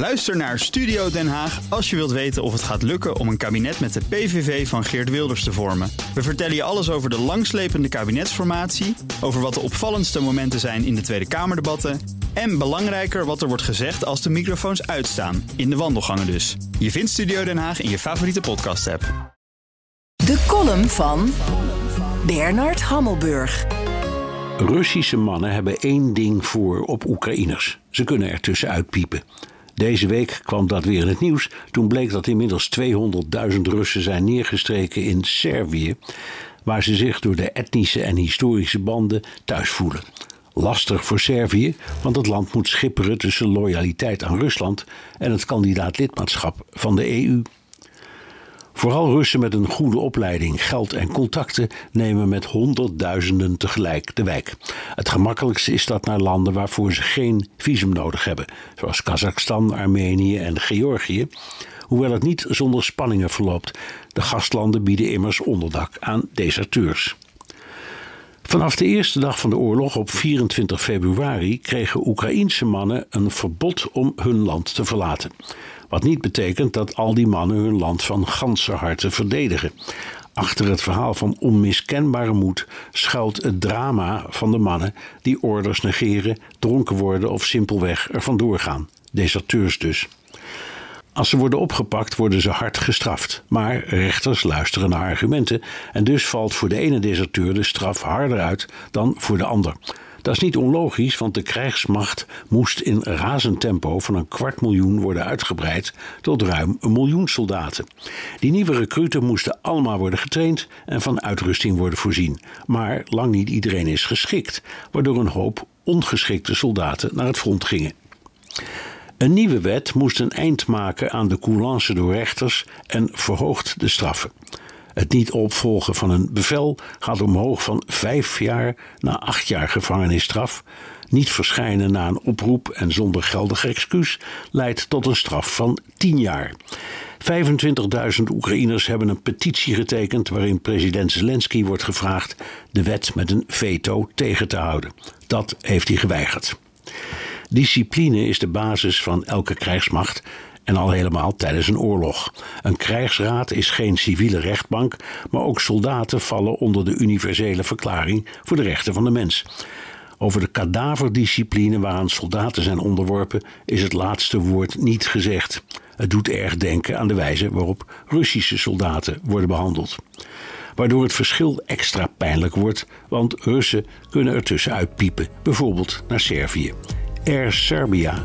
Luister naar Studio Den Haag als je wilt weten of het gaat lukken om een kabinet met de PVV van Geert Wilders te vormen. We vertellen je alles over de langslepende kabinetsformatie, over wat de opvallendste momenten zijn in de Tweede Kamerdebatten en belangrijker wat er wordt gezegd als de microfoons uitstaan, in de wandelgangen dus. Je vindt Studio Den Haag in je favoriete podcast-app. De column van Bernard Hammelburg. Russische mannen hebben één ding voor op Oekraïners. Ze kunnen er tussenuit piepen. Deze week kwam dat weer in het nieuws. Toen bleek dat inmiddels 200.000 Russen zijn neergestreken in Servië, waar ze zich door de etnische en historische banden thuis voelen. Lastig voor Servië, want het land moet schipperen tussen loyaliteit aan Rusland en het kandidaat lidmaatschap van de EU. Vooral Russen met een goede opleiding, geld en contacten nemen met honderdduizenden tegelijk de wijk. Het gemakkelijkste is dat naar landen waarvoor ze geen visum nodig hebben, zoals Kazachstan, Armenië en Georgië. Hoewel het niet zonder spanningen verloopt. De gastlanden bieden immers onderdak aan deserteurs. Vanaf de eerste dag van de oorlog op 24 februari kregen Oekraïense mannen een verbod om hun land te verlaten. Wat niet betekent dat al die mannen hun land van ganse harte verdedigen. Achter het verhaal van onmiskenbare moed schuilt het drama van de mannen die orders negeren, dronken worden of simpelweg er vandoor. Deserteurs dus. Als ze worden opgepakt, worden ze hard gestraft. Maar rechters luisteren naar argumenten en dus valt voor de ene deserteur de straf harder uit dan voor de ander. Dat is niet onlogisch, want de krijgsmacht moest in razend tempo van een kwart miljoen worden uitgebreid tot ruim een miljoen soldaten. Die nieuwe recruten moesten allemaal worden getraind en van uitrusting worden voorzien. Maar lang niet iedereen is geschikt, waardoor een hoop ongeschikte soldaten naar het front gingen. Een nieuwe wet moest een eind maken aan de coulance door rechters en verhoogt de straffen. Het niet opvolgen van een bevel gaat omhoog van vijf jaar naar acht jaar gevangenisstraf. Niet verschijnen na een oproep en zonder geldig excuus leidt tot een straf van tien jaar. 25.000 Oekraïners hebben een petitie getekend waarin president Zelensky wordt gevraagd de wet met een veto tegen te houden. Dat heeft hij geweigerd. Discipline is de basis van elke krijgsmacht en al helemaal tijdens een oorlog. Een krijgsraad is geen civiele rechtbank, maar ook soldaten vallen onder de universele verklaring voor de rechten van de mens. Over de kadaverdiscipline waaraan soldaten zijn onderworpen is het laatste woord niet gezegd. Het doet erg denken aan de wijze waarop Russische soldaten worden behandeld. Waardoor het verschil extra pijnlijk wordt, want Russen kunnen er tussenuit piepen, bijvoorbeeld naar Servië. Air Serbia